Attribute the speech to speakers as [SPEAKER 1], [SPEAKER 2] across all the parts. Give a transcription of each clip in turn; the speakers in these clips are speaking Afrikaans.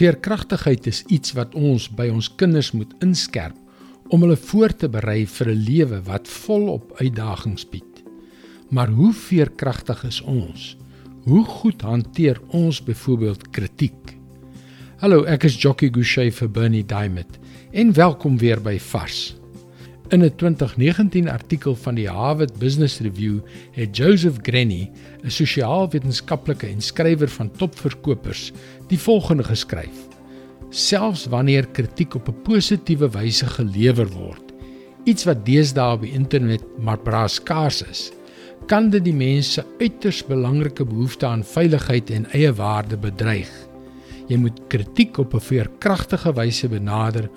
[SPEAKER 1] Veerkragtigheid is iets wat ons by ons kinders moet inskerp om hulle voor te berei vir 'n lewe wat volop uitdagings bied. Maar hoe veerkragtig is ons? Hoe goed hanteer ons byvoorbeeld kritiek? Hallo, ek is Jockey Gouchee vir Bernie Diamond en welkom weer by Vars. In 'n 2019 artikel van die Harvard Business Review het Joseph Grenny, 'n sosiaalwetenskaplike en skrywer van topverkopers, die volgende geskryf: Selfs wanneer kritiek op 'n positiewe wyse gelewer word, iets wat deesdae op die internet maar braas skaars is, kan dit die mense uiters belangrike behoefte aan veiligheid en eie waarde bedreig. Jy moet kritiek op 'n veerkragtige wyse benader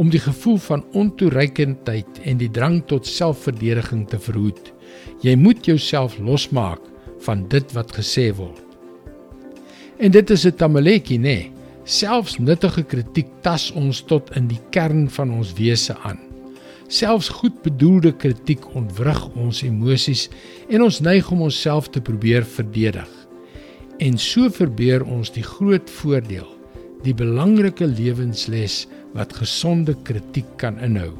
[SPEAKER 1] om die gevoel van ontoereikendheid en die drang tot selfverdediging te verhoed. Jy moet jouself losmaak van dit wat gesê word. En dit is 'n tamaletjie, nê? Nee. Selfs nuttige kritiek tas ons tot in die kern van ons wese aan. Selfs goedbedoelde kritiek ontwrig ons emosies en ons neig om onsself te probeer verdedig. En so verbeur ons die groot voordeel, die belangrike lewensles wat gesonde kritiek kan inhou.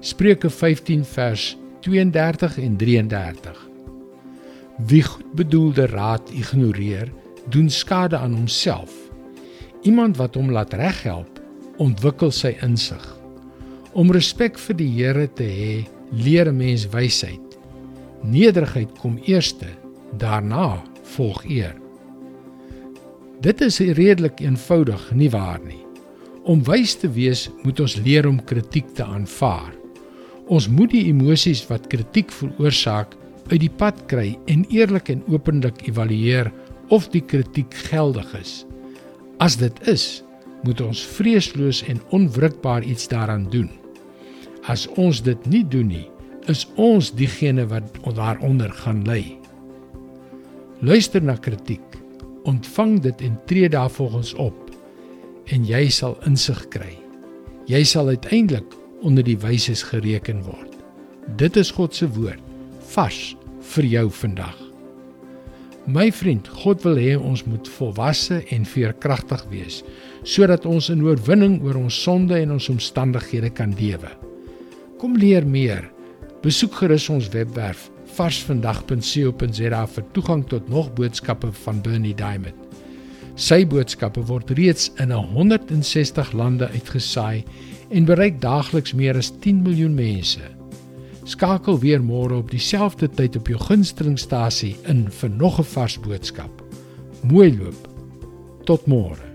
[SPEAKER 1] Spreuke 15 vers 32 en 33. Wie goedbedoelde raad ignoreer, doen skade aan homself. Iemand wat hom laat reghelp, ontwikkel sy insig. Om respek vir die Here te hê, leer 'n mens wysheid. Nederigheid kom eerste, daarna volg eer. Dit is redelik eenvoudig, nie waar nie? Om wys te wees, moet ons leer om kritiek te aanvaar. Ons moet die emosies wat kritiek veroorsaak uit die pad kry en eerlik en openlik evalueer of die kritiek geldig is. As dit is, moet ons vreesloos en onwrikbaar iets daaraan doen. As ons dit nie doen nie, is ons diegene wat daaronder gaan ly. Luister na kritiek, ontvang dit en tree daarvolgens op en jy sal insig kry. Jy sal uiteindelik onder die wyses gereken word. Dit is God se woord vars vir jou vandag. My vriend, God wil hê ons moet volwasse en veerkragtig wees sodat ons in oorwinning oor ons sonde en ons omstandighede kan lewe. Kom leer meer. Besoek gerus ons webwerf varsvandag.co.za vir toegang tot nog boodskappe van Bernie Diamond. Sy boodskappe word reeds in 160 lande uitgesaai en bereik daagliks meer as 10 miljoen mense. Skakel weer môre op dieselfde tyd op jou gunstelingstasie in vir nog 'n vars boodskap. Mooi loop. Tot môre.